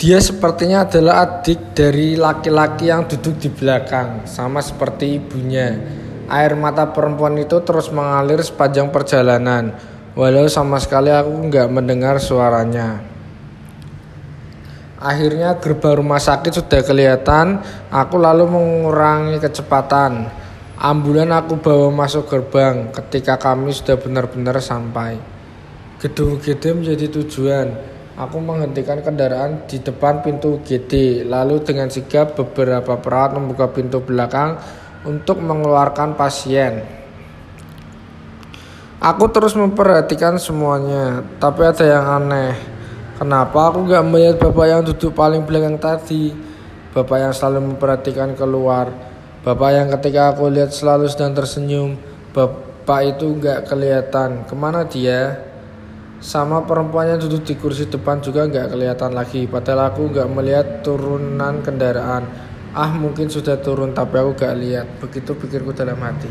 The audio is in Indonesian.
Dia sepertinya adalah adik dari laki-laki yang duduk di belakang, sama seperti ibunya. Air mata perempuan itu terus mengalir sepanjang perjalanan, walau sama sekali aku nggak mendengar suaranya. Akhirnya gerbang rumah sakit sudah kelihatan, aku lalu mengurangi kecepatan. Ambulan aku bawa masuk gerbang ketika kami sudah benar-benar sampai. Gedung UGD menjadi tujuan. Aku menghentikan kendaraan di depan pintu UGD, lalu dengan sigap beberapa perawat membuka pintu belakang untuk mengeluarkan pasien. Aku terus memperhatikan semuanya, tapi ada yang aneh. Kenapa aku gak melihat bapak yang duduk paling belakang tadi? Bapak yang selalu memperhatikan keluar. Bapak yang ketika aku lihat selalu sedang tersenyum. Bapak itu gak kelihatan. Ke mana dia? Sama perempuan yang duduk di kursi depan juga nggak kelihatan lagi. Padahal aku nggak melihat turunan kendaraan. Ah mungkin sudah turun tapi aku nggak lihat. Begitu pikirku dalam hati.